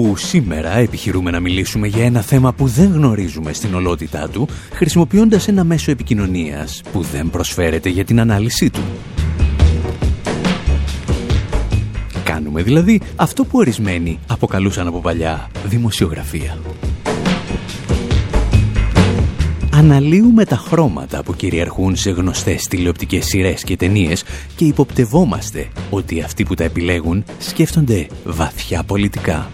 Όπου σήμερα επιχειρούμε να μιλήσουμε για ένα θέμα που δεν γνωρίζουμε στην ολότητά του, χρησιμοποιώντας ένα μέσο επικοινωνίας που δεν προσφέρεται για την ανάλυση του. Κάνουμε δηλαδή αυτό που ορισμένοι αποκαλούσαν από παλιά δημοσιογραφία. Αναλύουμε τα χρώματα που κυριαρχούν σε γνωστές τηλεοπτικές σειρές και ταινίες και υποπτευόμαστε ότι αυτοί που τα επιλέγουν σκέφτονται βαθιά πολιτικά.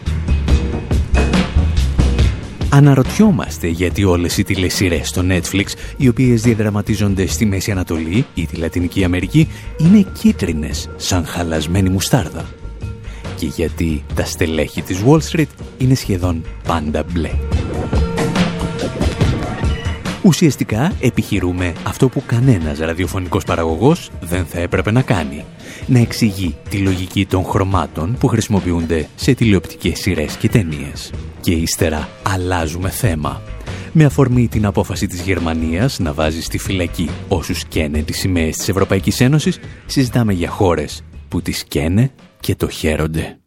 Αναρωτιόμαστε γιατί όλες οι τηλεσυρές στο Netflix, οι οποίες διαδραματίζονται στη Μέση Ανατολή ή τη Λατινική Αμερική, είναι κίτρινες σαν χαλασμένη μουστάρδα. Και γιατί τα στελέχη της Wall Street είναι σχεδόν πάντα μπλε. Ουσιαστικά επιχειρούμε αυτό που κανένας ραδιοφωνικός παραγωγός δεν θα έπρεπε να κάνει. Να εξηγεί τη λογική των χρωμάτων που χρησιμοποιούνται σε τηλεοπτικές σειρές και ταινίες. Και ύστερα αλλάζουμε θέμα. Με αφορμή την απόφαση της Γερμανίας να βάζει στη φυλακή όσους καίνε τις σημαίες της Ευρωπαϊκής Ένωσης, συζητάμε για χώρες που τις καίνε και το χαίρονται.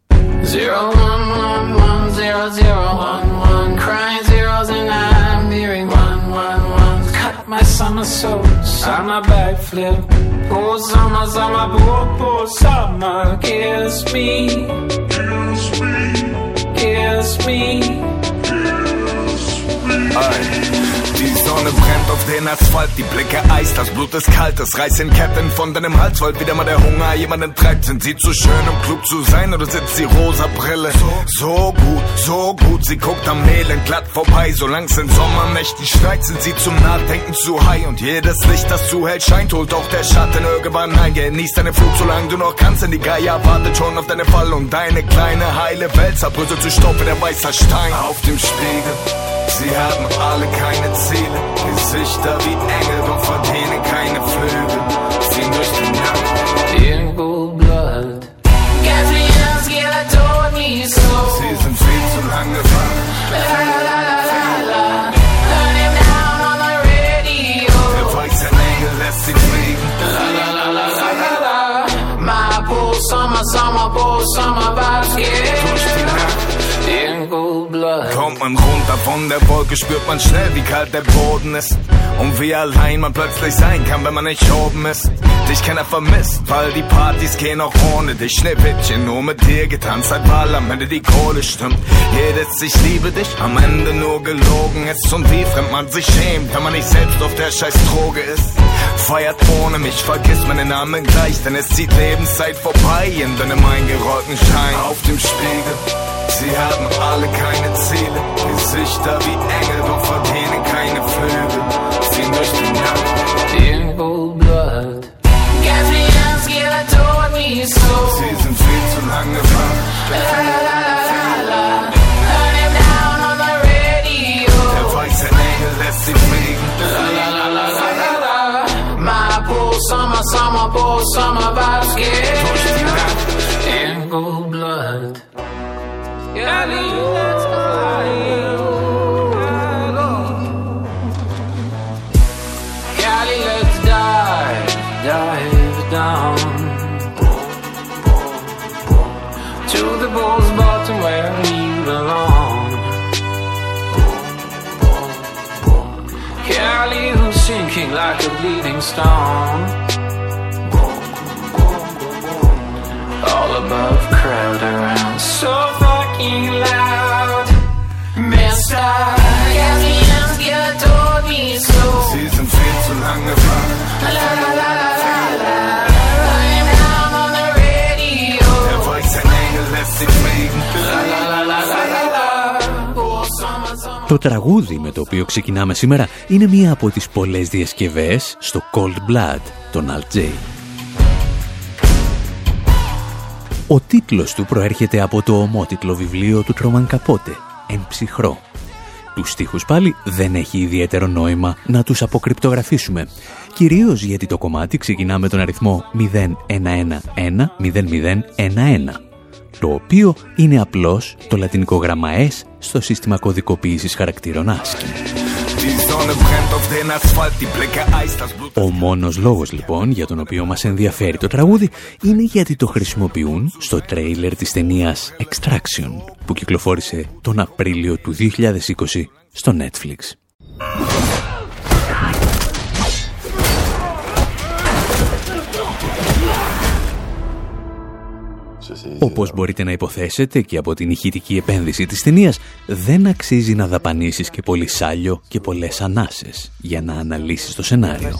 my summer souls on my backflip. Oh, summer, summer, oh, oh, summer, kiss me. Kiss me. kills me. Kills me. All right. Sonne brennt auf den Asphalt, die Blicke Eis, das Blut ist kalt, es reißt in Ketten von deinem Hals, weil wieder mal der Hunger jemanden treibt. Sind sie zu schön, um klug zu sein, oder sitzt die rosa Brille? So gut, so gut, sie guckt am Elend glatt vorbei, solang's in Sommernächten schneit, sind sie zum Nachdenken zu high und jedes Licht, das zu hell scheint, holt auch der Schatten irgendwann ein. Genieß deinen Flug, solange du noch kannst, denn die Geier wartet schon auf deinen Fall und deine kleine heile Welt zerbröselt zu wie der weißer Stein auf dem Spiegel. Sie haben alle keine Ziele, Gesichter wie Engel, doch verdienen keine Flügel. Ziehen durch die Nacht. In cold blood. Sie sind viel zu lange wach. La, la, la, Der weiße Engel lässt sie fliegen. My poor summer, summer, poor summer vibes, yeah. Kommt man runter von der Wolke, spürt man schnell, wie kalt der Boden ist. Und wie allein man plötzlich sein kann, wenn man nicht oben ist. Dich keiner vermisst, weil die Partys gehen auch ohne dich. Schneewittchen, nur mit dir getanzt, seit weil am Ende die Kohle stimmt. Jedes Ich liebe dich, am Ende nur gelogen ist. Und wie fremd man sich schämt, wenn man nicht selbst auf der scheiß Droge ist. Feiert ohne mich, vergisst meinen Namen gleich, denn es zieht Lebenszeit vorbei in deinem eingerollten Schein. Auf dem Spiegel Sie haben alle keine Ziele, Gesichter wie Engel, doch verdienen keine Flügel. Ziehen durch die Nacht. In cold blood. Scared, told me so. Sie sind viel zu lange wach. La la la la la. Turn him down on the radio. Der weiße Engel lässt sie fliegen. La la la la la la. My poor summer, summer, poor summer vibes, yeah. Durch die Nacht. In cold sinking like a bleeding stone. All above, crowd around, so Το τραγούδι με το οποίο ξεκινάμε σήμερα είναι μία από τις πολλές διασκευές στο Cold Blood, τον J. Ο τίτλος του προέρχεται από το ομότιτλο βιβλίο του Τρόμαν Καπότε, «Εν ψυχρό», Τους στίχους πάλι δεν έχει ιδιαίτερο νόημα να τους αποκρυπτογραφήσουμε. Κυρίως γιατί το κομμάτι ξεκινά με τον αριθμό 0111-0011, το οποίο είναι απλώς το λατινικό γραμμα S στο σύστημα κωδικοποίησης χαρακτήρων ASCII. Ο μόνος λόγος λοιπόν για τον οποίο μας ενδιαφέρει το τραγούδι είναι γιατί το χρησιμοποιούν στο τρέιλερ της ταινίας Extraction που κυκλοφόρησε τον Απρίλιο του 2020 στο Netflix. Όπως μπορείτε να υποθέσετε και από την ηχητική επένδυση της ταινίας, δεν αξίζει να δαπανίσεις και πολύ σάλιο και πολλές ανάσες για να αναλύσεις το σενάριο.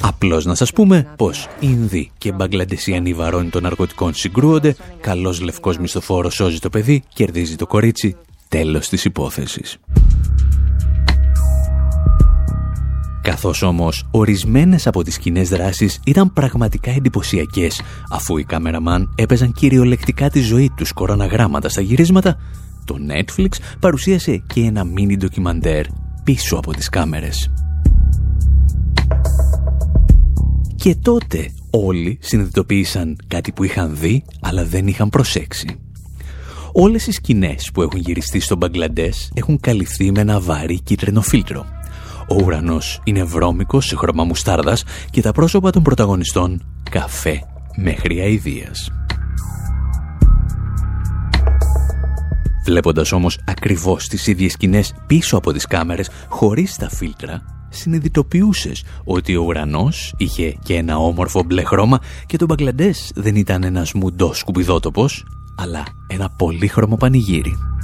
Απλώς να σας πούμε πως Ινδοί και Μπαγκλαντεσιανοί βαρώνει των ναρκωτικών συγκρούονται, καλός λευκός μισθοφόρος σώζει το παιδί, κερδίζει το κορίτσι, τέλος της υπόθεσης. Καθώς όμως ορισμένες από τις κοινές δράσεις ήταν πραγματικά εντυπωσιακές, αφού οι κάμεραμαν έπαιζαν κυριολεκτικά τη ζωή τους κοροναγράμματα στα γυρίσματα, το Netflix παρουσίασε και ένα μίνι ντοκιμαντέρ πίσω από τις κάμερες. Και τότε όλοι συνειδητοποίησαν κάτι που είχαν δει αλλά δεν είχαν προσέξει. Όλες οι σκηνές που έχουν γυριστεί στο Μπαγκλαντές έχουν καλυφθεί με ένα βάρη κίτρινο φίλτρο ο ουρανός είναι βρώμικος σε χρώμα μουστάρδας και τα πρόσωπα των πρωταγωνιστών καφέ μέχρι αηδίας. Βλέποντας όμως ακριβώς τις ίδιες σκηνές πίσω από τις κάμερες χωρίς τα φίλτρα, συνειδητοποιούσες ότι ο ουρανός είχε και ένα όμορφο μπλε χρώμα και το Μπαγκλαντές δεν ήταν ένας μουντός σκουπιδότοπος, αλλά ένα πολύχρωμο πανηγύρι.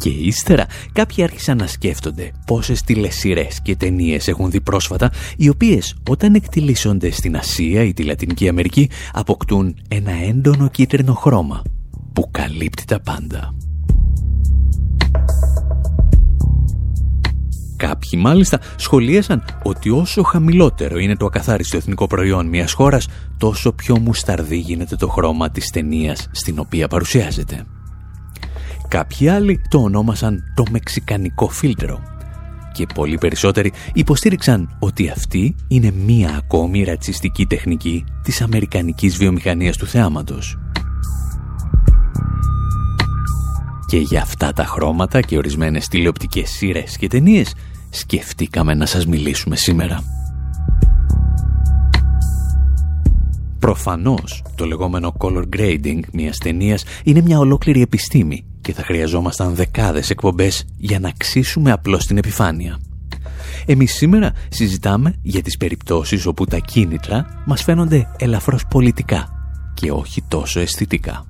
Και ύστερα κάποιοι άρχισαν να σκέφτονται πόσες τηλεσυρές και ταινίες έχουν δει πρόσφατα, οι οποίες όταν εκτιλήσονται στην Ασία ή τη Λατινική Αμερική αποκτούν ένα έντονο κίτρινο χρώμα που καλύπτει τα πάντα. Κάποιοι μάλιστα σχολίασαν ότι όσο χαμηλότερο είναι το ακαθάριστο εθνικό προϊόν μιας χώρας, τόσο πιο μουσταρδί γίνεται το χρώμα της ταινίας στην οποία παρουσιάζεται. Κάποιοι άλλοι το ονόμασαν το μεξικανικό φίλτρο. Και πολύ περισσότεροι υποστήριξαν ότι αυτή είναι μία ακόμη ρατσιστική τεχνική της αμερικανικής βιομηχανίας του θεάματος. Και για αυτά τα χρώματα και ορισμένες τηλεοπτικές σειρές και ταινίες σκεφτήκαμε να σας μιλήσουμε σήμερα. Προφανώς, το λεγόμενο color grading μιας ταινίας είναι μια ολόκληρη επιστήμη και θα χρειαζόμασταν δεκάδες εκπομπές για να ξύσουμε απλώς την επιφάνεια. Εμείς σήμερα συζητάμε για τις περιπτώσεις όπου τα κίνητρα μας φαίνονται ελαφρώς πολιτικά και όχι τόσο αισθητικά.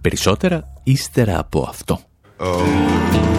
Περισσότερα ύστερα από αυτό. Oh.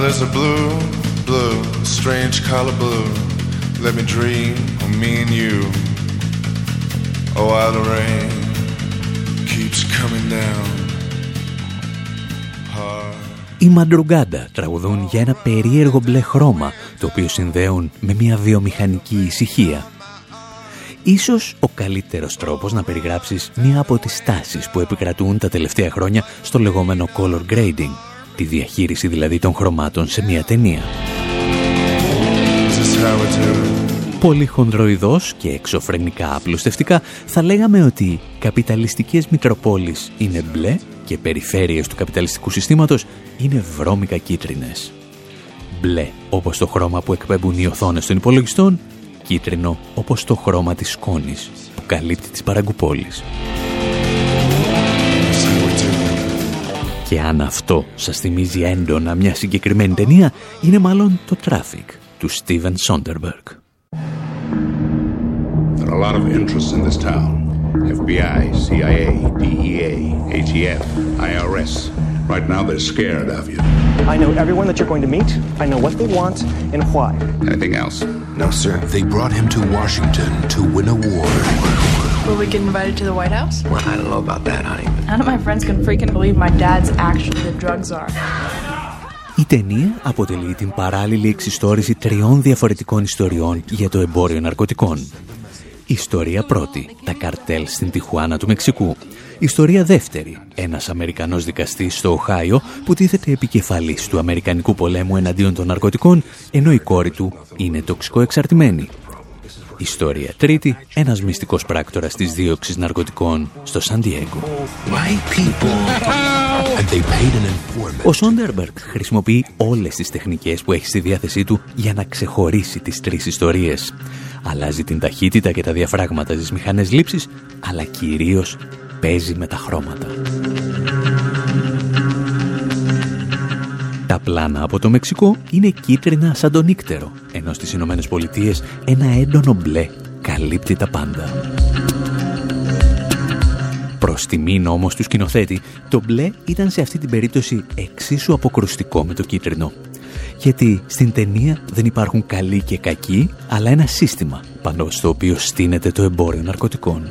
There's a blue, blue, strange color blue. Let me dream of me and you. Oh, while the rain keeps coming down. Οι Μαντρουγκάντα τραγουδούν για ένα περίεργο μπλε χρώμα, το οποίο συνδέουν με μια βιομηχανική ησυχία. Ίσως ο καλύτερος τρόπος να περιγράψεις μία από τις τάσεις που επικρατούν τα τελευταία χρόνια στο λεγόμενο color grading, τη διαχείριση δηλαδή των χρωμάτων σε μία ταινία. Πολύ χονδροειδός και εξωφρενικά απλουστευτικά θα λέγαμε ότι καπιταλιστικές μητροπόλεις είναι μπλε και περιφέρειες του καπιταλιστικού συστήματος είναι βρώμικα κίτρινες. Μπλε όπως το χρώμα που εκπέμπουν οι οθόνες των υπολογιστών, κίτρινο όπως το χρώμα της σκόνης που καλύπτει τις παραγκουπόλεις. Και αν αυτό σας θυμίζει έντονα μια συγκεκριμένη ταινία, είναι μάλλον το Traffic του Steven Sonderberg. There are a lot of interests in this town. FBI, CIA, DEA, ATF, IRS. Right now they're scared of you. I know everyone that you're going to meet. I know what they want and why. Anything else? No, sir. They brought him to Washington to win a war. Will we get invited to the White House? Well, I don't know about that, honey. None of my friends can freaking believe my dad's actually the drug czar. Η ταινία αποτελεί την παράλληλη εξιστόρηση τριών διαφορετικών ιστοριών για το εμπόριο ναρκωτικών. Ιστορία πρώτη, τα καρτέλ στην Τιχουάνα του Μεξικού. Ιστορία δεύτερη, ένας Αμερικανός δικαστής στο Οχάιο που τίθεται επικεφαλής του Αμερικανικού πολέμου εναντίον των ναρκωτικών, ενώ η κόρη του είναι τοξικό εξαρτημένη. Ιστορία τρίτη, ένας μυστικός πράκτορας της δίωξης ναρκωτικών στο Σαντιέγκο. Ο Σόντερμπεργκ χρησιμοποιεί όλες τις τεχνικές που έχει στη διάθεσή του για να ξεχωρίσει τις τρεις ιστορίες. Αλλάζει την ταχύτητα και τα διαφράγματα στις μηχανές λήψης, αλλά κυρίως παίζει με τα χρώματα. Τα πλάνα από το Μεξικό είναι κίτρινα σαν το νύκτερο, ενώ στις Ηνωμένες Πολιτείες ένα έντονο μπλε καλύπτει τα πάντα. Προς τιμήν όμως τους σκηνοθέτη, το μπλε ήταν σε αυτή την περίπτωση εξίσου αποκρουστικό με το κίτρινο. Γιατί στην ταινία δεν υπάρχουν καλοί και κακοί, αλλά ένα σύστημα πάνω στο οποίο στείνεται το εμπόριο ναρκωτικών.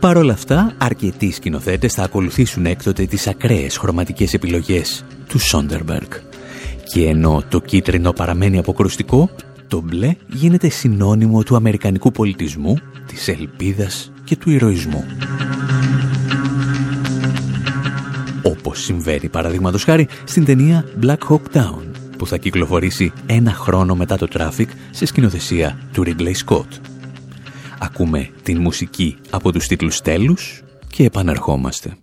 Παρ' όλα αυτά, αρκετοί σκηνοθέτες θα ακολουθήσουν έκτοτε τις ακραίες χρωματικές επιλογές του Σόντερμπεργκ. Και ενώ το κίτρινο παραμένει αποκρουστικό, το μπλε γίνεται συνώνυμο του αμερικανικού πολιτισμού, της ελπίδας και του ηρωισμού. Όπως συμβαίνει παραδείγματος χάρη στην ταινία Black Hawk Down, που θα κυκλοφορήσει ένα χρόνο μετά το Traffic σε σκηνοθεσία του Ridley Scott. Ακούμε την μουσική από τους τίτλους τέλους και επανερχόμαστε.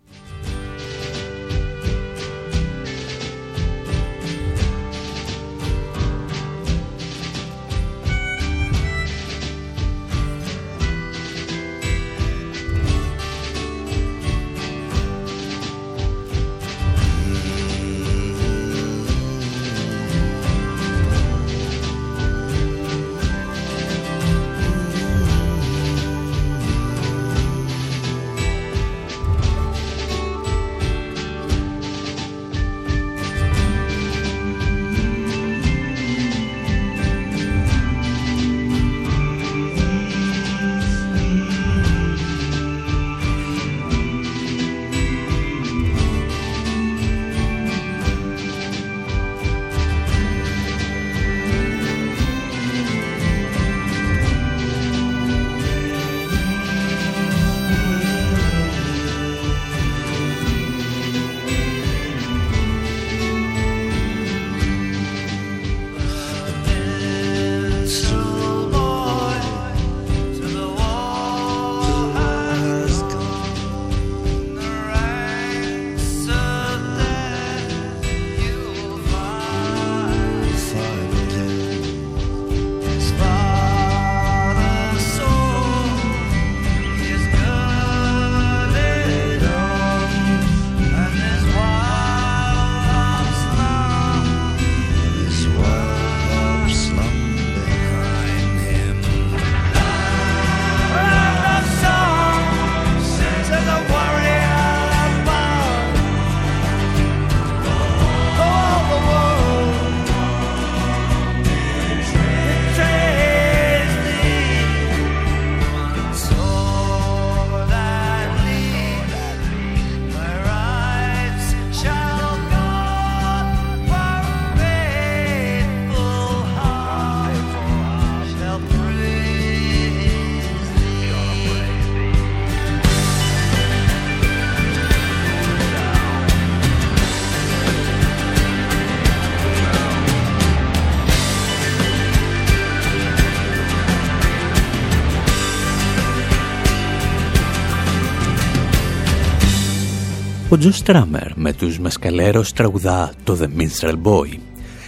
Ο Τζο Στράμερ με τους Μασκαλέρος τραγουδά το The Minstrel Boy,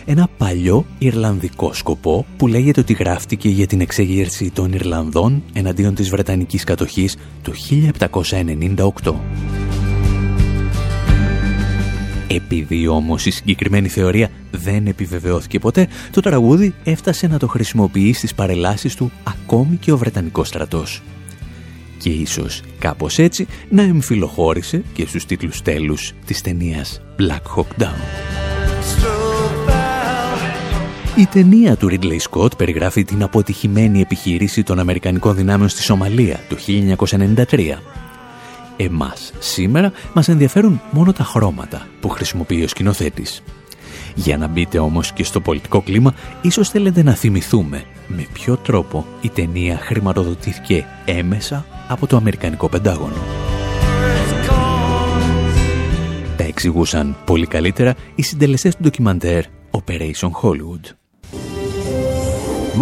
ένα παλιό Ιρλανδικό σκοπό που λέγεται ότι γράφτηκε για την εξέγερση των Ιρλανδών εναντίον της Βρετανικής κατοχής το 1798. Επειδή όμως η συγκεκριμένη θεωρία δεν επιβεβαιώθηκε ποτέ, το τραγούδι έφτασε να το χρησιμοποιεί στις παρελάσεις του ακόμη και ο Βρετανικός στρατός. Και ίσως κάπως έτσι να εμφυλοχώρησε και στους τίτλους τέλους της ταινίας Black Hawk Down. Η ταινία του Ridley Scott περιγράφει την αποτυχημένη επιχείρηση των Αμερικανικών δυνάμεων στη Σομαλία το 1993 εμάς σήμερα μας ενδιαφέρουν μόνο τα χρώματα που χρησιμοποιεί ο σκηνοθέτης. Για να μπείτε όμως και στο πολιτικό κλίμα, ίσως θέλετε να θυμηθούμε με ποιο τρόπο η ταινία χρηματοδοτήθηκε έμεσα από το Αμερικανικό Πεντάγωνο. Τα εξηγούσαν πολύ καλύτερα οι συντελεστές του ντοκιμαντέρ Operation Hollywood.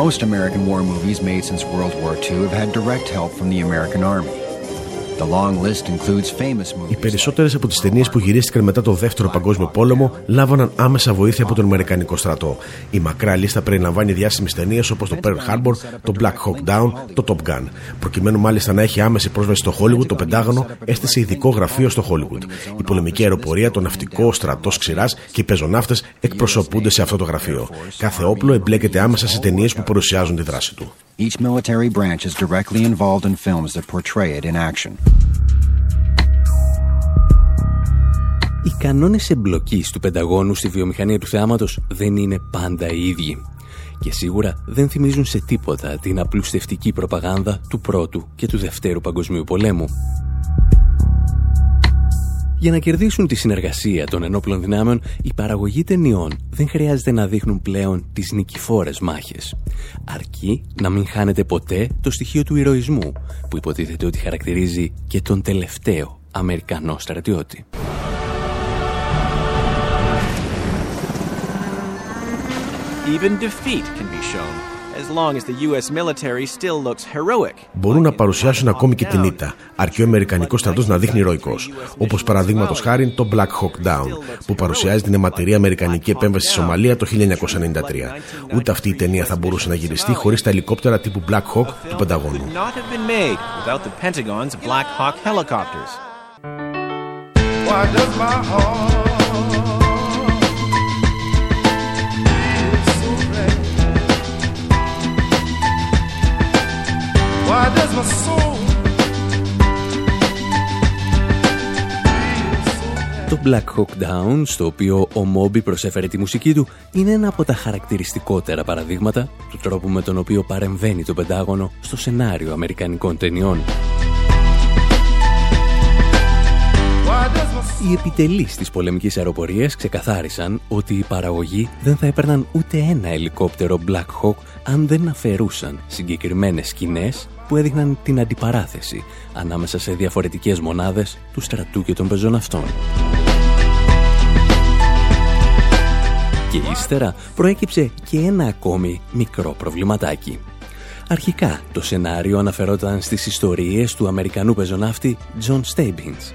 Most American war movies made since World War II have had direct help from the American Army. Οι περισσότερες από τις ταινίες που γυρίστηκαν μετά το Δεύτερο Παγκόσμιο Πόλεμο λάβαναν άμεσα βοήθεια από τον Αμερικανικό στρατό. Η μακρά λίστα περιλαμβάνει διάσημες ταινίες όπως το Pearl Harbor, το Black Hawk Down, το Top Gun. Προκειμένου μάλιστα να έχει άμεση πρόσβαση στο Hollywood, το Πεντάγωνο έστησε ειδικό γραφείο στο Hollywood. Η πολεμική αεροπορία, το ναυτικό, ο στρατός ξηράς και οι πεζοναύτες εκπροσωπούνται σε αυτό το γραφείο. Κάθε όπλο εμπλέκεται άμεσα σε ταινίες που παρουσιάζουν τη δράση του. Each military branch is directly involved in films that portray it in action. Οι κανόνες εμπλοκής του Πενταγώνου στη βιομηχανία του θεάματος δεν είναι πάντα οι ίδιοι και σίγουρα δεν θυμίζουν σε τίποτα την απλουστευτική προπαγάνδα του Πρώτου και του Δευτέρου Παγκοσμίου Πολέμου. Για να κερδίσουν τη συνεργασία των ενόπλων δυνάμεων, οι παραγωγοί ταινιών δεν χρειάζεται να δείχνουν πλέον τις νικηφόρες μάχες. Αρκεί να μην χάνεται ποτέ το στοιχείο του ηρωισμού, που υποτίθεται ότι χαρακτηρίζει και τον τελευταίο Αμερικανό στρατιώτη. Even defeat can be shown Μπορούν να παρουσιάσουν ακόμη και την ήττα, αρκεί ο Αμερικανικός στρατός να δείχνει ηρωικό. Όπως παραδείγματος χάρη το Black Hawk Down, που παρουσιάζει την αιματηρή Αμερικανική επέμβαση στη Σομαλία το 1993. Ούτε αυτή η ταινία θα μπορούσε να γυριστεί χωρίς τα ελικόπτερα τύπου Black Hawk του Πενταγώνου. Why does my heart Το Black Hawk Down, στο οποίο ο Μόμπι προσέφερε τη μουσική του, είναι ένα από τα χαρακτηριστικότερα παραδείγματα του τρόπου με τον οποίο παρεμβαίνει το Πεντάγωνο στο σενάριο αμερικανικών ταινιών. Οι επιτελείς της πολεμικής αεροπορίας ξεκαθάρισαν ότι οι παραγωγοί δεν θα έπαιρναν ούτε ένα ελικόπτερο Black Hawk αν δεν αφαιρούσαν συγκεκριμένες σκηνές που έδειχναν την αντιπαράθεση ανάμεσα σε διαφορετικές μονάδες του στρατού και των πεζοναυτών. Και ύστερα προέκυψε και ένα ακόμη μικρό προβληματάκι. Αρχικά το σενάριο αναφερόταν στις ιστορίες του Αμερικανού πεζοναύτη John Stebbins.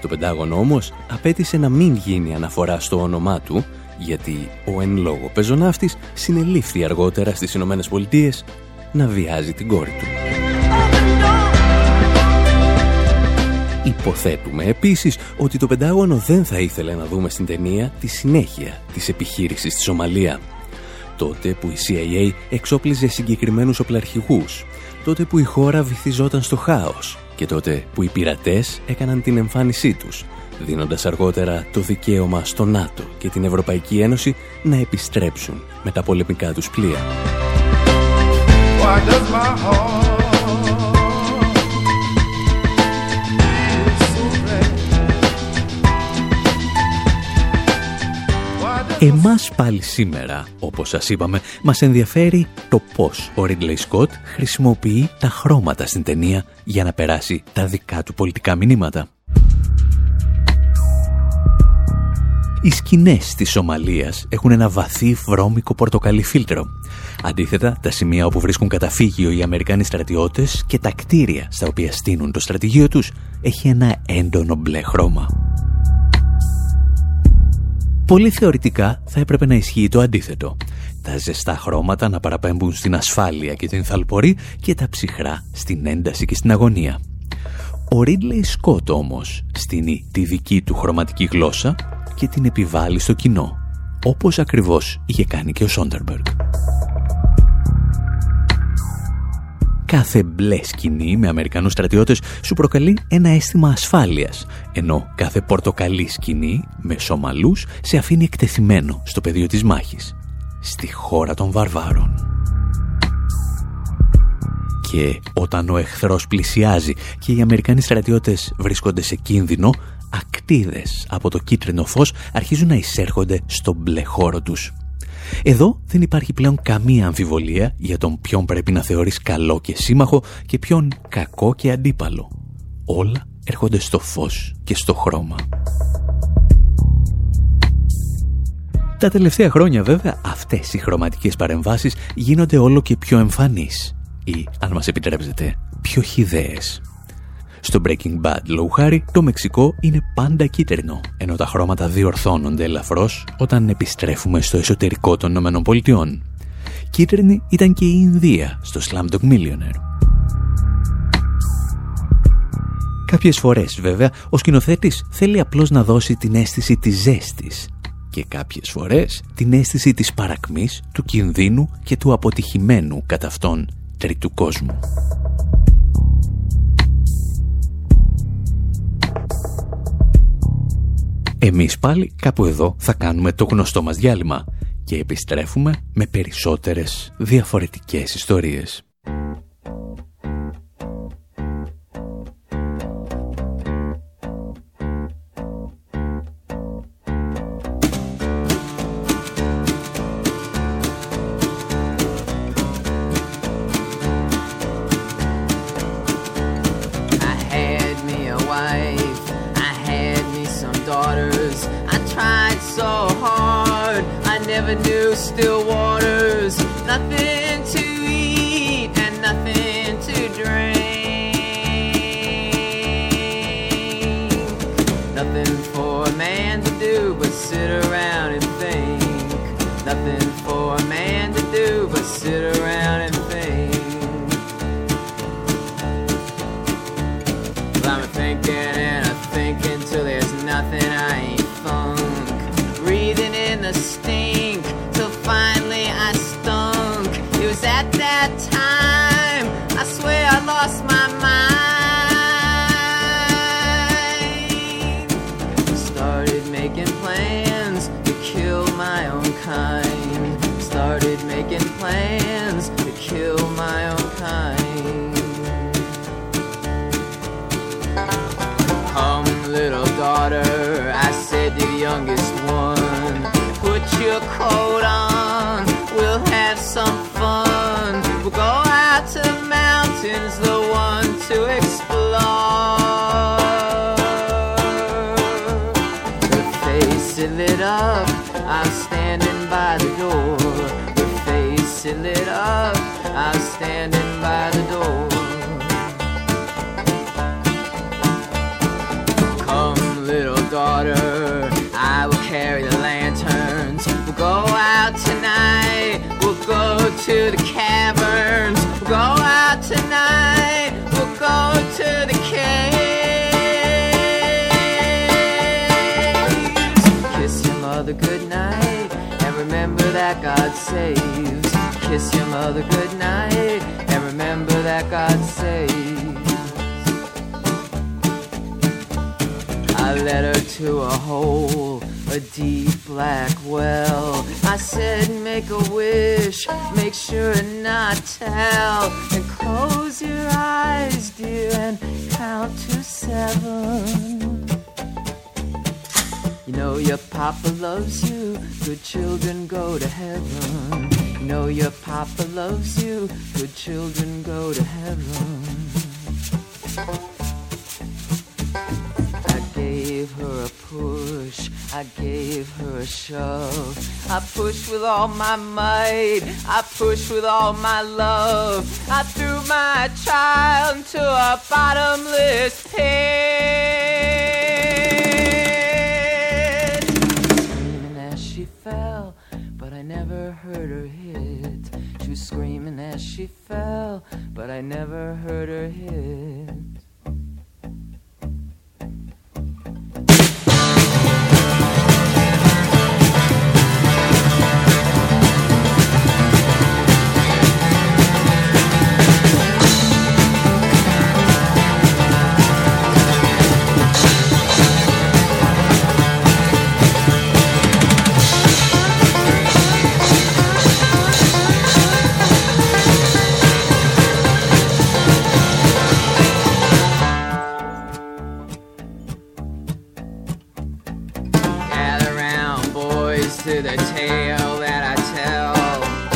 Το Πεντάγωνο όμως απέτησε να μην γίνει αναφορά στο όνομά του γιατί ο εν λόγω πεζοναύτης συνελήφθη αργότερα στις Ηνωμένες Πολιτείες να βιάζει την κόρη του. Υποθέτουμε επίσης ότι το Πεντάγωνο δεν θα ήθελε να δούμε στην ταινία τη συνέχεια της επιχείρησης στη Σομαλία. Τότε που η CIA εξόπλιζε συγκεκριμένους οπλαρχηγούς, τότε που η χώρα βυθιζόταν στο χάος και τότε που οι πειρατές έκαναν την εμφάνισή τους, δίνοντας αργότερα το δικαίωμα στο ΝΑΤΟ και την Ευρωπαϊκή Ένωση να επιστρέψουν με τα πολεμικά τους πλοία. Εμάς πάλι σήμερα, όπως σας είπαμε, μας ενδιαφέρει το πώς ο Ridley Scott χρησιμοποιεί τα χρώματα στην ταινία για να περάσει τα δικά του πολιτικά μηνύματα. Οι σκηνές της Σομαλίας έχουν ένα βαθύ βρώμικο πορτοκαλί φίλτρο. Αντίθετα, τα σημεία όπου βρίσκουν καταφύγιο οι Αμερικάνοι στρατιώτες και τα κτίρια στα οποία στείνουν το στρατηγείο τους έχει ένα έντονο μπλε χρώμα. Πολύ θεωρητικά θα έπρεπε να ισχύει το αντίθετο. Τα ζεστά χρώματα να παραπέμπουν στην ασφάλεια και την θαλπορή και τα ψυχρά στην ένταση και στην αγωνία. Ο Ρίτλεϊ Σκότ όμως στείνει τη δική του χρωματική γλώσσα και την επιβάλλει στο κοινό, όπως ακριβώς είχε κάνει και ο Σόντερμπεργκ. Κάθε μπλε σκηνή με Αμερικανούς στρατιώτες σου προκαλεί ένα αίσθημα ασφάλειας, ενώ κάθε πορτοκαλί σκηνή με Σομαλούς σε αφήνει εκτεθειμένο στο πεδίο της μάχης, στη χώρα των βαρβάρων. Και όταν ο εχθρός πλησιάζει και οι Αμερικανοί στρατιώτες βρίσκονται σε κίνδυνο, ακτίδες από το κίτρινο φως αρχίζουν να εισέρχονται στο μπλε χώρο τους. Εδώ δεν υπάρχει πλέον καμία αμφιβολία για τον ποιον πρέπει να θεωρείς καλό και σύμμαχο και ποιον κακό και αντίπαλο. Όλα έρχονται στο φως και στο χρώμα. Τα τελευταία χρόνια βέβαια αυτές οι χρωματικές παρεμβάσεις γίνονται όλο και πιο εμφανείς ή, αν μας επιτρέψετε, πιο χιδαίες. Στο Breaking Bad, λόγου χάρη, το Μεξικό είναι πάντα κίτρινο, ενώ τα χρώματα διορθώνονται ελαφρώς όταν επιστρέφουμε στο εσωτερικό των ΗΠΑ. Κίτρινη ήταν και η Ινδία στο Slumdog Millionaire. Κάποιες φορές βέβαια ο σκηνοθέτης θέλει απλώς να δώσει την αίσθηση της ζέστης και κάποιες φορές την αίσθηση της παρακμής, του κινδύνου και του αποτυχημένου κατά αυτόν τρίτου κόσμου. Εμείς πάλι κάπου εδώ θα κάνουμε το γνωστό μας διάλειμμα και επιστρέφουμε με περισσότερες διαφορετικές ιστορίες. Still waters, nothing standing by the door. Come, little daughter, I will carry the lanterns. We'll go out tonight we'll go to the caverns. We'll go out tonight. That God saves. Kiss your mother goodnight and remember that God saves. I led her to a hole a deep black well. I said, make a wish, make sure not tell, and close your eyes, dear, and count to seven. Know your papa loves you, good children go to heaven. Know your papa loves you, good children go to heaven. I gave her a push I gave her a shove. I pushed with all my might. I pushed with all my love. I threw my child into a bottomless pit. Heard her hit. She was screaming as she fell, but I never heard her hit. to the tale that I tell.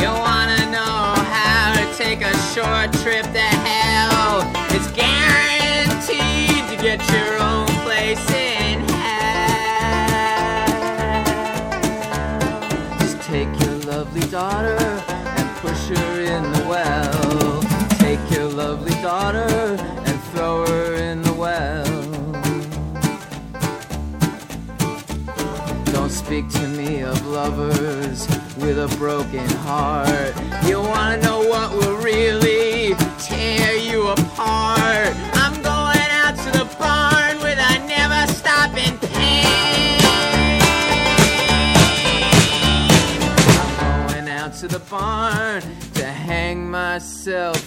You wanna know how to take a short trip to hell? It's guaranteed to get your own. lovers with a broken heart. You wanna know what will really tear you apart? I'm going out to the barn with a never stopping pain. I'm going out to the barn to hang myself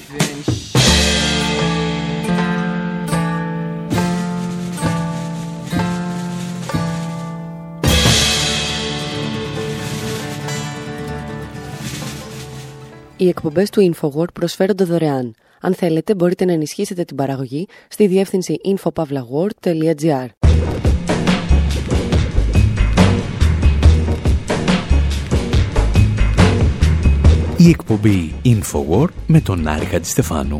Οι εκπομπές του InfoWord προσφέρονται δωρεάν. Αν θέλετε μπορείτε να ενισχύσετε την παραγωγή στη διεύθυνση infopavlagor.gr Η εκπομπή InfoWord με τον Άρη Χατζηστεφάνου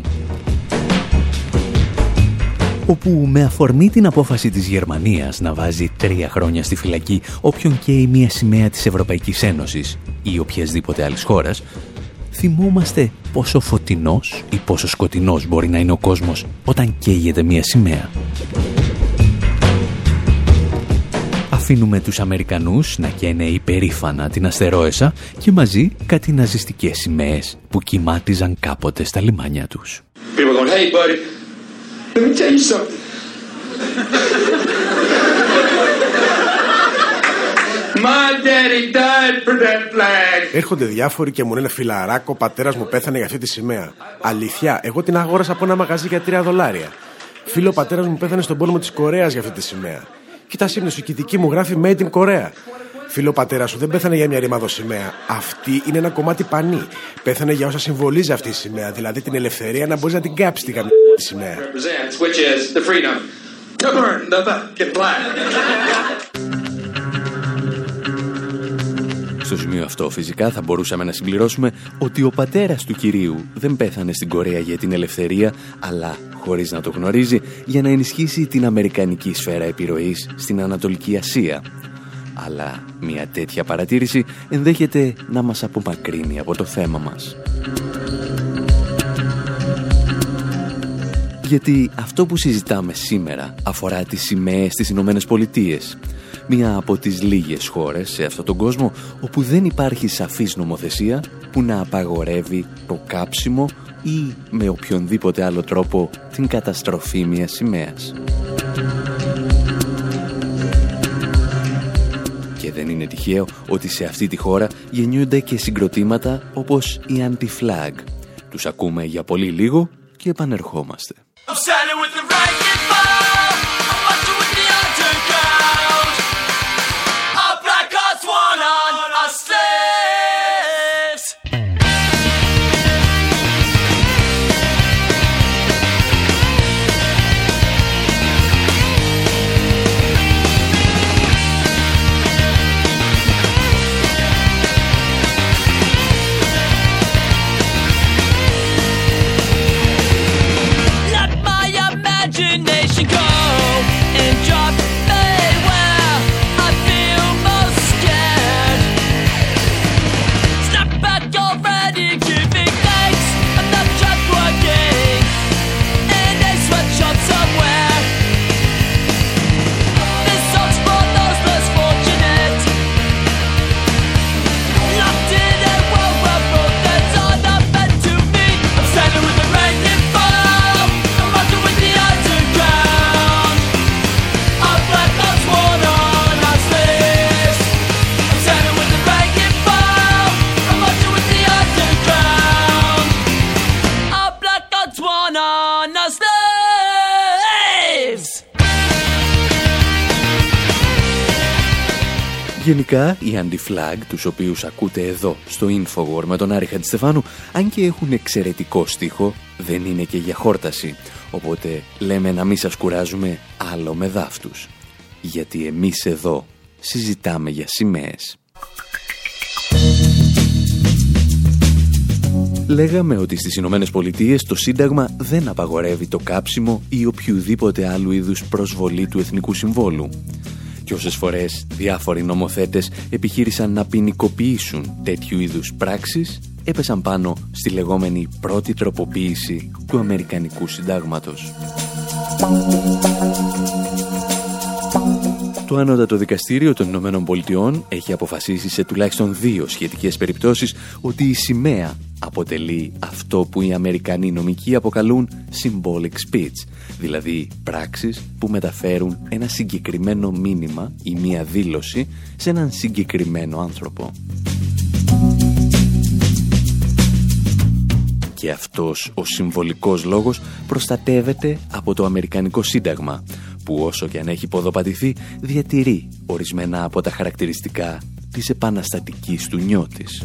όπου με αφορμή την απόφαση της Γερμανίας να βάζει τρία χρόνια στη φυλακή όποιον καίει μια σημαία της Ευρωπαϊκής Ένωσης ή οποιασδήποτε άλλης χώρας, θυμόμαστε πόσο φωτεινός ή πόσο σκοτεινός μπορεί να είναι ο κόσμος όταν καίγεται μία σημαία. Αφήνουμε τους Αμερικανούς να καίνε υπερήφανα την αστερόεσα και μαζί κάτι ναζιστικές σημαίες που κοιμάτιζαν κάποτε στα λιμάνια τους. Έρχονται διάφοροι και μου λένε φιλαράκο, ο πατέρας μου πέθανε για αυτή τη σημαία. Αλήθεια, εγώ την αγόρασα από ένα μαγαζί για 3 δολάρια. Φίλο, ο πατέρας μου πέθανε στον πόλεμο της Κορέας για αυτή τη σημαία. Κοίτας σύμνη σου, η δική μου γράφει Made in Korea. Φίλο, πατέρας σου δεν πέθανε για μια ρημαδο σημαία. Αυτή είναι ένα κομμάτι πανί. Πέθανε για όσα συμβολίζει αυτή η σημαία. Δηλαδή την ελευθερία να μπορείς να την κάψεις τη τη σημαία. Στο σημείο αυτό φυσικά θα μπορούσαμε να συμπληρώσουμε ότι ο πατέρας του κυρίου δεν πέθανε στην Κορέα για την ελευθερία, αλλά χωρίς να το γνωρίζει, για να ενισχύσει την αμερικανική σφαίρα επιρροής στην Ανατολική Ασία. Αλλά μια τέτοια παρατήρηση ενδέχεται να μας απομακρύνει από το θέμα μας. Γιατί αυτό που συζητάμε σήμερα αφορά τις σημαίες στις Ηνωμένες Πολιτείες μία από τις λίγες χώρες σε αυτόν τον κόσμο όπου δεν υπάρχει σαφής νομοθεσία που να απαγορεύει το κάψιμο ή με οποιονδήποτε άλλο τρόπο την καταστροφή μιας σημαίας. Και δεν είναι τυχαίο ότι σε αυτή τη χώρα γεννιούνται και συγκροτήματα όπως η Anti-Flag. Τους ακούμε για πολύ λίγο και επανερχόμαστε. Γενικά, οι anti-flag, τους οποίους ακούτε εδώ, στο Infowar με τον Άρη Χατζηστεφάνου, αν και έχουν εξαιρετικό στίχο, δεν είναι και για χόρταση. Οπότε λέμε να μην σας κουράζουμε άλλο με δάφτους. Γιατί εμείς εδώ συζητάμε για σημαίες. Λέγαμε ότι στις Ηνωμένες Πολιτείες το Σύνταγμα δεν απαγορεύει το κάψιμο ή οποιοδήποτε άλλου είδους προσβολή του Εθνικού Συμβόλου. Και όσες φορές διάφοροι νομοθέτες επιχείρησαν να ποινικοποιήσουν τέτοιου είδους πράξεις, έπεσαν πάνω στη λεγόμενη πρώτη τροποποίηση του Αμερικανικού Συντάγματος. Το Ανώτατο Δικαστήριο των Ηνωμένων Πολιτειών έχει αποφασίσει σε τουλάχιστον δύο σχετικές περιπτώσεις ότι η σημαία αποτελεί αυτό που οι Αμερικανοί νομικοί αποκαλούν symbolic speech, δηλαδή πράξεις που μεταφέρουν ένα συγκεκριμένο μήνυμα ή μία δήλωση σε έναν συγκεκριμένο άνθρωπο. Και αυτός ο συμβολικός λόγος προστατεύεται από το Αμερικανικό Σύνταγμα, που όσο και αν έχει ποδοπατηθεί, διατηρεί ορισμένα από τα χαρακτηριστικά της επαναστατικής του νιώτης.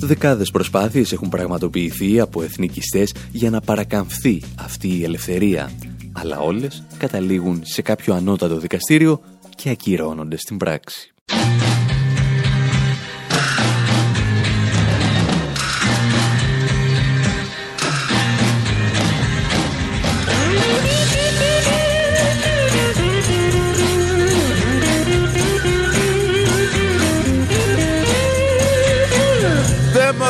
Δεκάδες προσπάθειες έχουν πραγματοποιηθεί από εθνικιστές για να παρακαμφθεί αυτή η ελευθερία, αλλά όλες καταλήγουν σε κάποιο ανώτατο δικαστήριο και ακυρώνονται στην πράξη.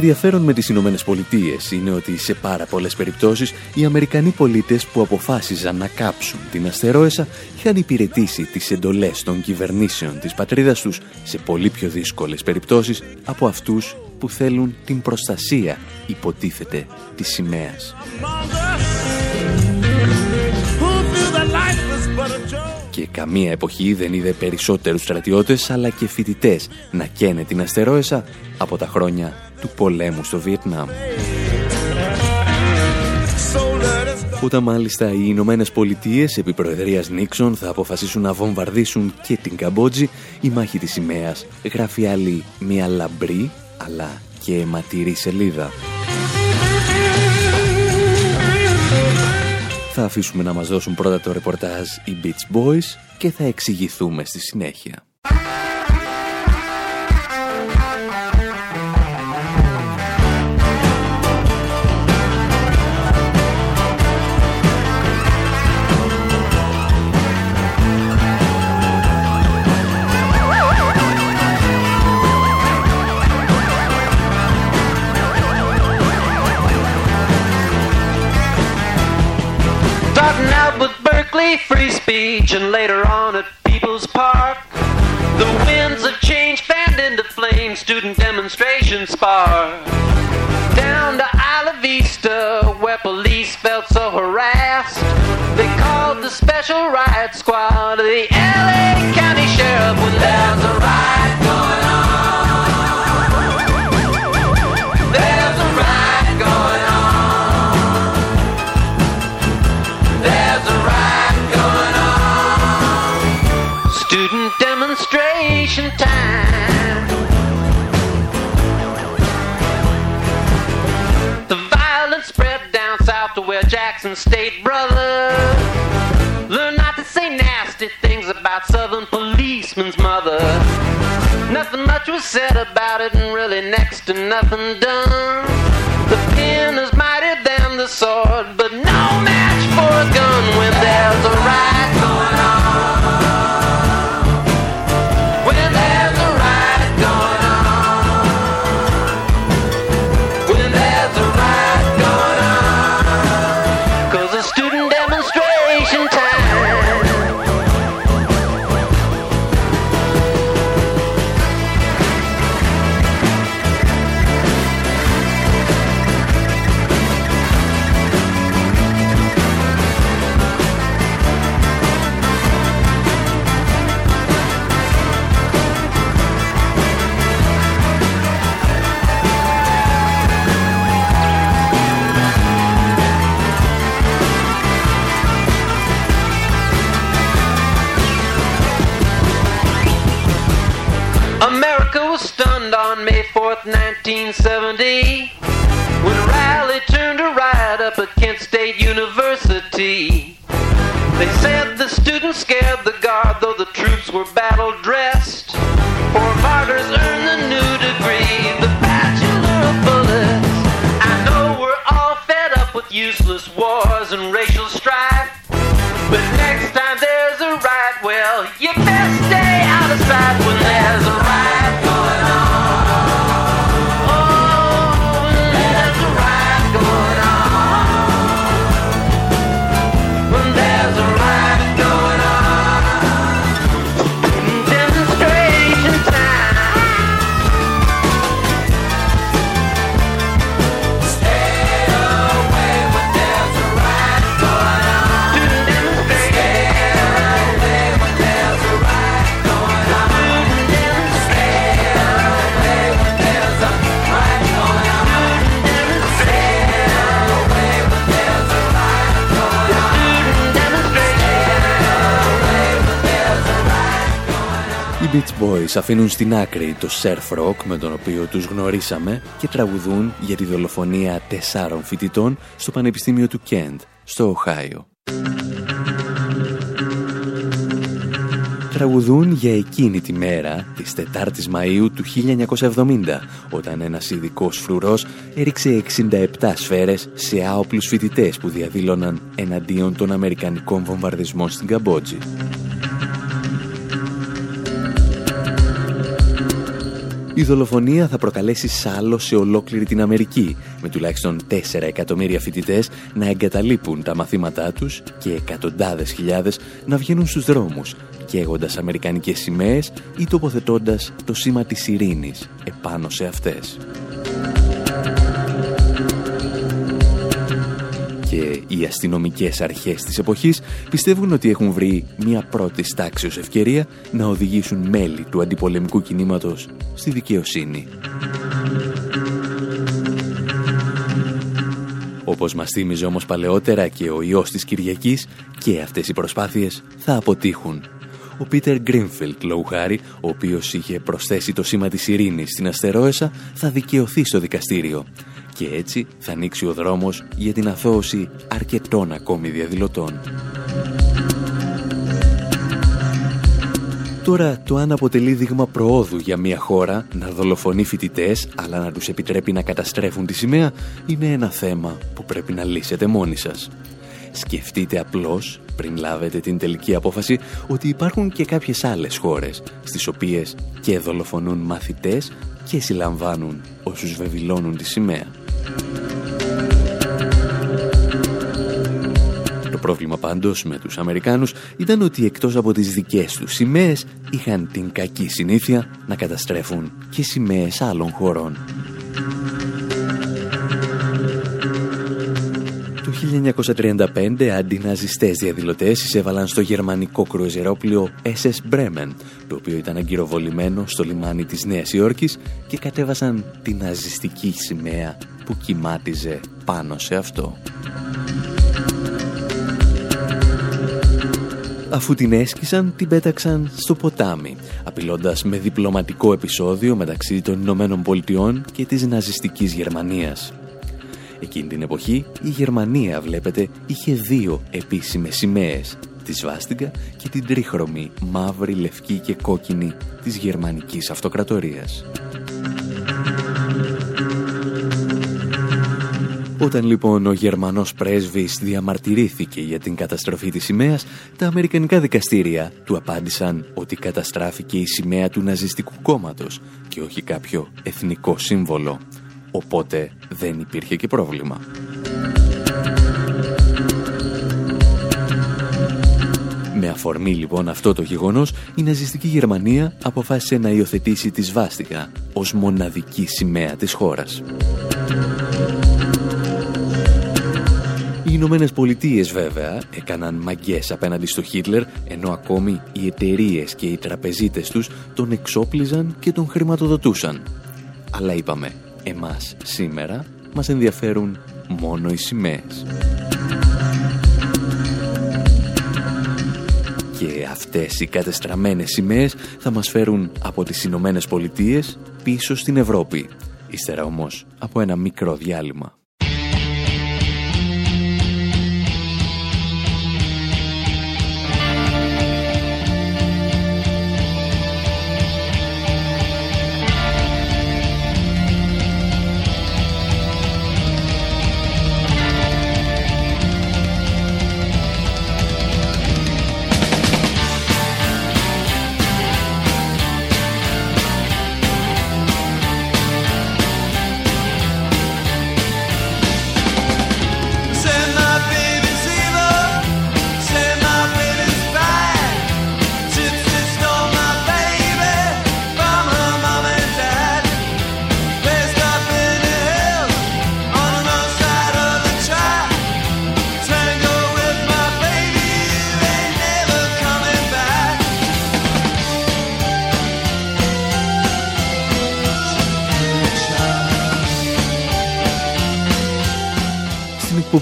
ενδιαφέρον με τις Ηνωμένες Πολιτείες είναι ότι σε πάρα πολλές περιπτώσεις οι Αμερικανοί πολίτες που αποφάσιζαν να κάψουν την αστερόεσα είχαν υπηρετήσει τις εντολές των κυβερνήσεων της πατρίδας τους σε πολύ πιο δύσκολες περιπτώσεις από αυτούς που θέλουν την προστασία, υποτίθεται, της σημαίας. Και καμία εποχή δεν είδε περισσότερους στρατιώτες αλλά και φοιτητές να καίνε την αστερόεσα από τα χρόνια του πολέμου στο Βιετνάμ. Όταν μάλιστα οι Ηνωμένες Πολιτείες επί Προεδρίας Νίξον θα αποφασίσουν να βομβαρδίσουν και την Καμπότζη, η μάχη της σημαίας γράφει άλλη μια λαμπρή αλλά και αιματηρή σελίδα. Θα αφήσουμε να μας δώσουν πρώτα το ρεπορτάζ οι Beach Boys και θα εξηγηθούμε στη συνέχεια. Berkeley free speech and later on at People's Park. The winds of change fanned into flame, student demonstrations spark. Down to Isla Vista, where police felt so harassed. They called the special riot squad of the LA County Sheriff when there's a riot going on. State brother Learn not to say nasty things about Southern policemen's mother. Nothing much was said about it, and really next to nothing done. The We're back. Beach Boys αφήνουν στην άκρη το surf rock με τον οποίο τους γνωρίσαμε και τραγουδούν για τη δολοφονία τεσσάρων φοιτητών στο Πανεπιστήμιο του Κέντ, στο Οχάιο. Τραγουδούν για εκείνη τη μέρα της 4ης Μαΐου του 1970 όταν ένας ειδικός φρουρός έριξε 67 σφαίρες σε άοπλους φοιτητές που διαδήλωναν εναντίον των Αμερικανικών βομβαρδισμών στην Καμπότζη. Η δολοφονία θα προκαλέσει σάλο σε ολόκληρη την Αμερική, με τουλάχιστον 4 εκατομμύρια φοιτητές να εγκαταλείπουν τα μαθήματά τους και εκατοντάδες χιλιάδες να βγαίνουν στους δρόμους, καίγοντας αμερικανικές σημαίες ή τοποθετώντας το σήμα της ειρήνης επάνω σε αυτές. Και οι αστυνομικές αρχές της εποχής πιστεύουν ότι έχουν βρει μια πρώτη τάξεως ευκαιρία να οδηγήσουν μέλη του αντιπολεμικού κινήματος στη δικαιοσύνη. Όπως μας θύμιζε όμως παλαιότερα και ο ιός της Κυριακής και αυτές οι προσπάθειες θα αποτύχουν. Ο Πίτερ Γκρίνφιλτ, λόγου χάρη, ο οποίος είχε προσθέσει το σήμα της ειρήνης στην αστερόεσα, θα δικαιωθεί στο δικαστήριο και έτσι θα ανοίξει ο δρόμος για την αθώωση αρκετών ακόμη διαδηλωτών. Τώρα, το αν αποτελεί δείγμα προόδου για μια χώρα να δολοφονεί φοιτητές, αλλά να τους επιτρέπει να καταστρέφουν τη σημαία, είναι ένα θέμα που πρέπει να λύσετε μόνοι σας. Σκεφτείτε απλώς, πριν λάβετε την τελική απόφαση, ότι υπάρχουν και κάποιες άλλες χώρες, στις οποίες και δολοφονούν μαθητές και συλλαμβάνουν όσους βεβηλώνουν τη σημαία. Πρόβλημα πάντως με τους Αμερικάνους ήταν ότι εκτός από τις δικές τους σημαίες είχαν την κακή συνήθεια να καταστρέφουν και σημαίες άλλων χωρών. Το 1935 αντιναζιστές διαδηλωτές εισέβαλαν στο γερμανικό κρουαζιερόπλιο SS Bremen, το οποίο ήταν αγκυροβολημένο στο λιμάνι της Νέας Υόρκης και κατέβασαν την ναζιστική σημαία που κοιμάτιζε πάνω σε αυτό. Αφού την έσκησαν, την πέταξαν στο ποτάμι, απειλώντας με διπλωματικό επεισόδιο μεταξύ των Ηνωμένων Πολιτειών και της ναζιστικής Γερμανίας. Εκείνη την εποχή η Γερμανία, βλέπετε, είχε δύο επίσημες σημαίες, τη Σβάστιγκα και την τρίχρωμη μαύρη, λευκή και κόκκινη της Γερμανικής Αυτοκρατορίας. Όταν λοιπόν ο Γερμανός πρέσβης διαμαρτυρήθηκε για την καταστροφή της σημαίας, τα Αμερικανικά δικαστήρια του απάντησαν ότι καταστράφηκε η σημαία του ναζιστικού κόμματος και όχι κάποιο εθνικό σύμβολο. Οπότε δεν υπήρχε και πρόβλημα. Με αφορμή λοιπόν αυτό το γεγονός, η ναζιστική Γερμανία αποφάσισε να υιοθετήσει τη σβάστηκα ως μοναδική σημαία της χώρας. Οι Ηνωμένε Πολιτείες βέβαια έκαναν μαγκές απέναντι στο Χίτλερ ενώ ακόμη οι εταιρείες και οι τραπεζίτες τους τον εξόπλιζαν και τον χρηματοδοτούσαν. Αλλά είπαμε, εμάς σήμερα μας ενδιαφέρουν μόνο οι σημαίες. Και αυτές οι κατεστραμμένες σημαίες θα μας φέρουν από τις Ηνωμένες Πολιτείες πίσω στην Ευρώπη, Ύστερα όμως από ένα μικρό διάλειμμα.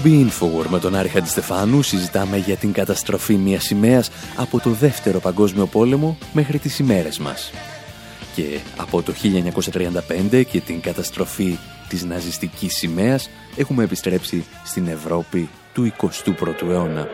Εκπομπή Infowar με τον Άρη Χαντιστεφάνου συζητάμε για την καταστροφή μιας σημαίας από το δεύτερο παγκόσμιο πόλεμο μέχρι τις ημέρες μας. Και από το 1935 και την καταστροφή της ναζιστικής σημαίας έχουμε επιστρέψει στην Ευρώπη του 21ου αιώνα.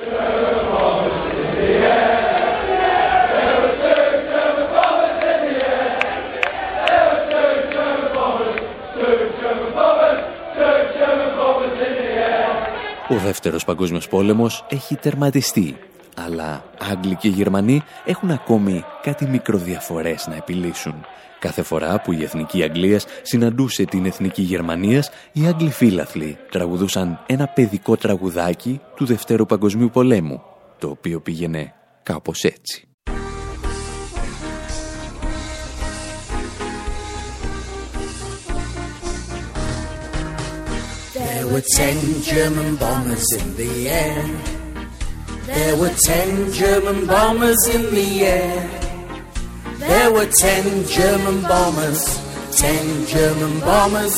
Ο δεύτερος παγκόσμιος πόλεμος έχει τερματιστεί, αλλά Άγγλοι και Γερμανοί έχουν ακόμη κάτι μικροδιαφορές να επιλύσουν. Κάθε φορά που η Εθνική Αγγλίας συναντούσε την Εθνική Γερμανίας, οι Άγγλοι φύλαθλοι τραγουδούσαν ένα παιδικό τραγουδάκι του Δευτέρου Παγκοσμίου Πολέμου, το οποίο πήγαινε κάπως έτσι. There were ten German bombers in the air. There were ten German bombers in the air. There were ten German bombers, ten German bombers,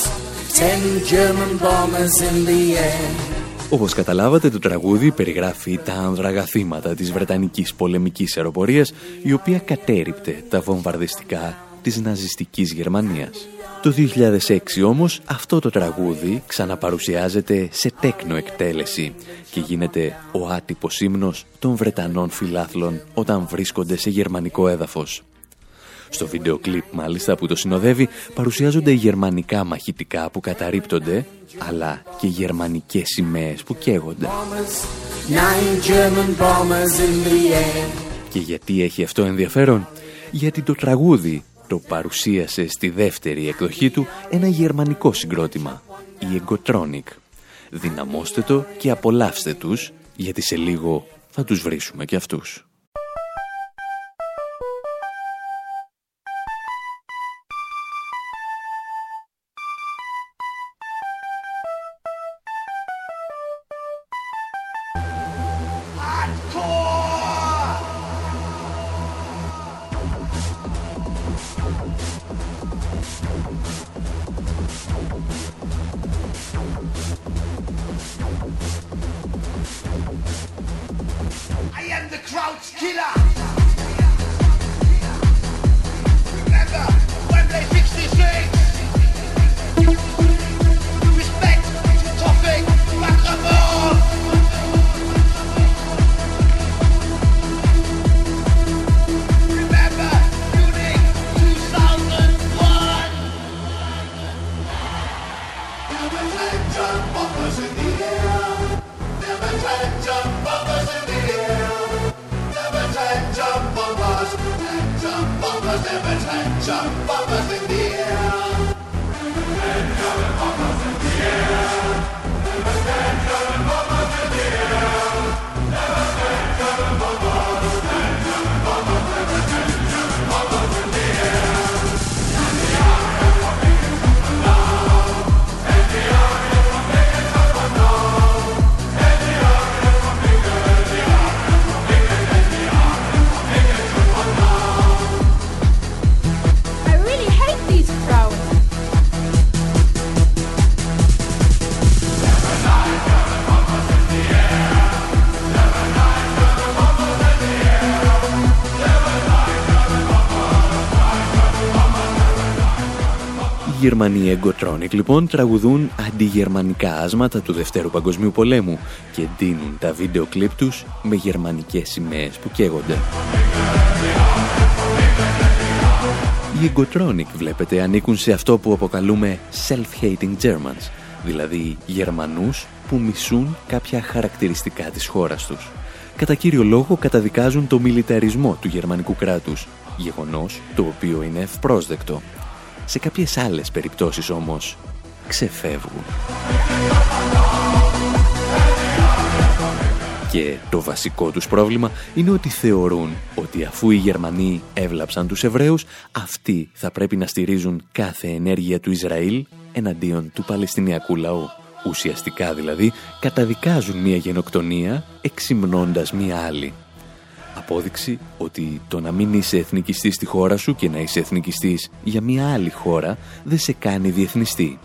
ten German bombers in the air. Όπως καταλάβατε το τραγούδι περιγράφει τα ανδραγαθήματα της Βρετανικής πολεμικής αεροπορίας η οποία κατέριπτε τα βομβαρδιστικά της ναζιστικής Γερμανίας. Το 2006 όμως αυτό το τραγούδι ξαναπαρουσιάζεται σε τέκνο εκτέλεση και γίνεται ο άτυπος ύμνος των Βρετανών φιλάθλων όταν βρίσκονται σε γερμανικό έδαφος. Στο βίντεο κλιπ μάλιστα που το συνοδεύει παρουσιάζονται γερμανικά μαχητικά που καταρρύπτονται αλλά και γερμανικές σημαίες που καίγονται. Και γιατί έχει αυτό ενδιαφέρον; Γιατί το τραγούδι το παρουσίασε στη δεύτερη εκδοχή του ένα γερμανικό συγκρότημα, η Egotronic. Δυναμώστε το και απολαύστε τους, γιατί σε λίγο θα τους βρίσουμε και αυτούς. Γερμανοί Egotronic λοιπόν τραγουδούν αντιγερμανικά άσματα του Δευτέρου Παγκοσμίου Πολέμου και ντύνουν τα βίντεο κλιπ τους με γερμανικές σημαίες που καίγονται. Οι Egotronic βλέπετε ανήκουν σε αυτό που αποκαλούμε self-hating Germans, δηλαδή Γερμανούς που μισούν κάποια χαρακτηριστικά της χώρας τους. Κατά κύριο λόγο καταδικάζουν το μιλιταρισμό του γερμανικού κράτους, γεγονός το οποίο είναι ευπρόσδεκτο. Σε κάποιες άλλες περιπτώσεις όμως ξεφεύγουν. Και το βασικό τους πρόβλημα είναι ότι θεωρούν ότι αφού οι Γερμανοί έβλαψαν τους Εβραίους, αυτοί θα πρέπει να στηρίζουν κάθε ενέργεια του Ισραήλ εναντίον του Παλαιστινιακού λαού. Ουσιαστικά δηλαδή καταδικάζουν μια γενοκτονία εξυμνώντας μια άλλη. Απόδειξη ότι το να μην είσαι εθνικιστής στη χώρα σου και να είσαι εθνικιστής για μια άλλη χώρα δεν σε κάνει διεθνιστή.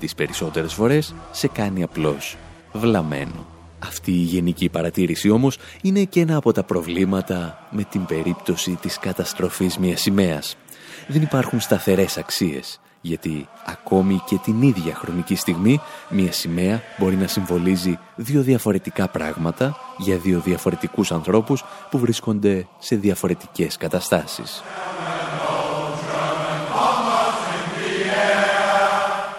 Τις περισσότερες φορές σε κάνει απλώς βλαμμένο. Αυτή η γενική παρατήρηση όμως είναι και ένα από τα προβλήματα με την περίπτωση της καταστροφής μιας σημαίας. Δεν υπάρχουν σταθερές αξίες γιατί ακόμη και την ίδια χρονική στιγμή μια σημαία μπορεί να συμβολίζει δύο διαφορετικά πράγματα για δύο διαφορετικούς ανθρώπους που βρίσκονται σε διαφορετικές καταστάσεις.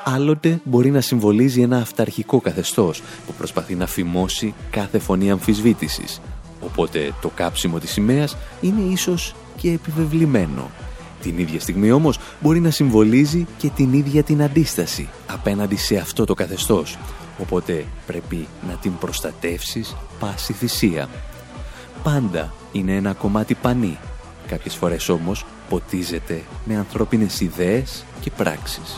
Άλλοτε μπορεί να συμβολίζει ένα αυταρχικό καθεστώς που προσπαθεί να φημώσει κάθε φωνή αμφισβήτησης. Οπότε το κάψιμο της σημαίας είναι ίσως και επιβεβλημένο την ίδια στιγμή όμως μπορεί να συμβολίζει και την ίδια την αντίσταση απέναντι σε αυτό το καθεστώς. Οπότε πρέπει να την προστατεύσεις πάση θυσία. Πάντα είναι ένα κομμάτι πανί. Κάποιες φορές όμως ποτίζεται με ανθρώπινες ιδέες και πράξεις.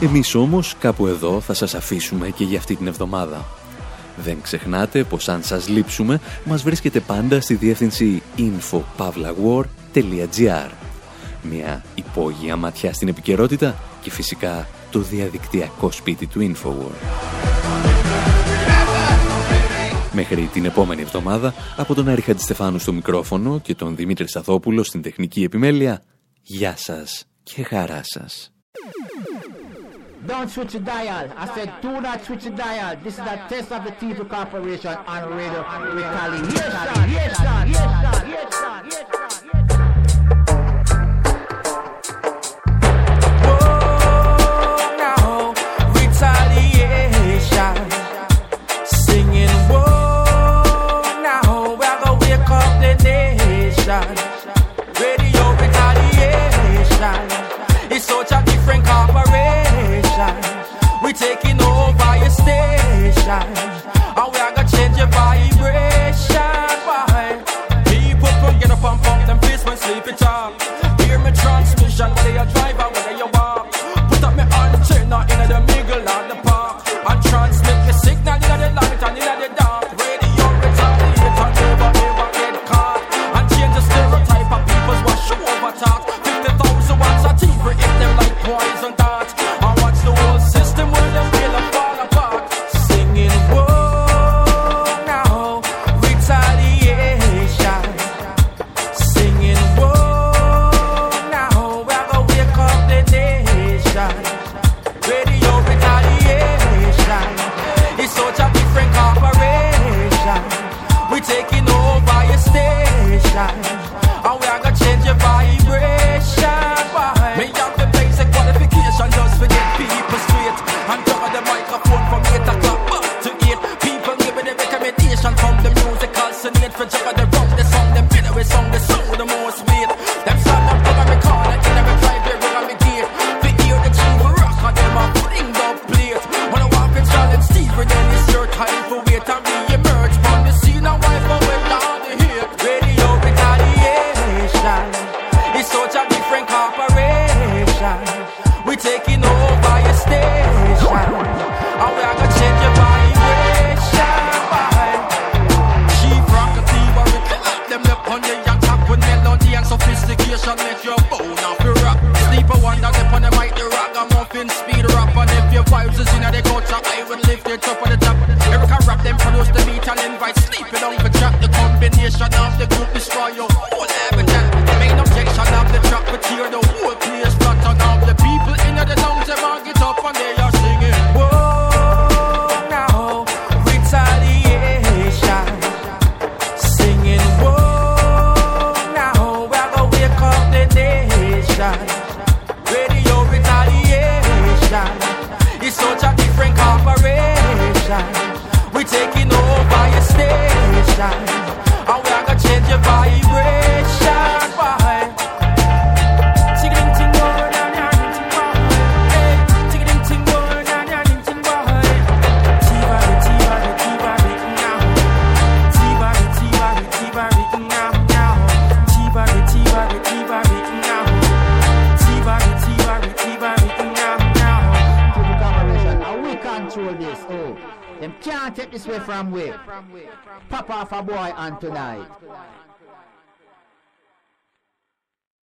Εμείς όμως κάπου εδώ θα σας αφήσουμε και για αυτή την εβδομάδα. Δεν ξεχνάτε πως αν σας λείψουμε, μας βρίσκεται πάντα στη διεύθυνση infopavlawar.gr Μια υπόγεια ματιά στην επικαιρότητα και φυσικά το διαδικτυακό σπίτι του Infowar. Μέχρι την επόμενη εβδομάδα, από τον Άρη Χατζηστεφάνου στο μικρόφωνο και τον Δημήτρη Σαθόπουλο στην τεχνική επιμέλεια, γεια σας και χαρά σας. Don't switch the dial. I said, do not switch the dial. This is a test of the TV Corporation on radio retaliation. Retaliation. Retaliation. combination of the group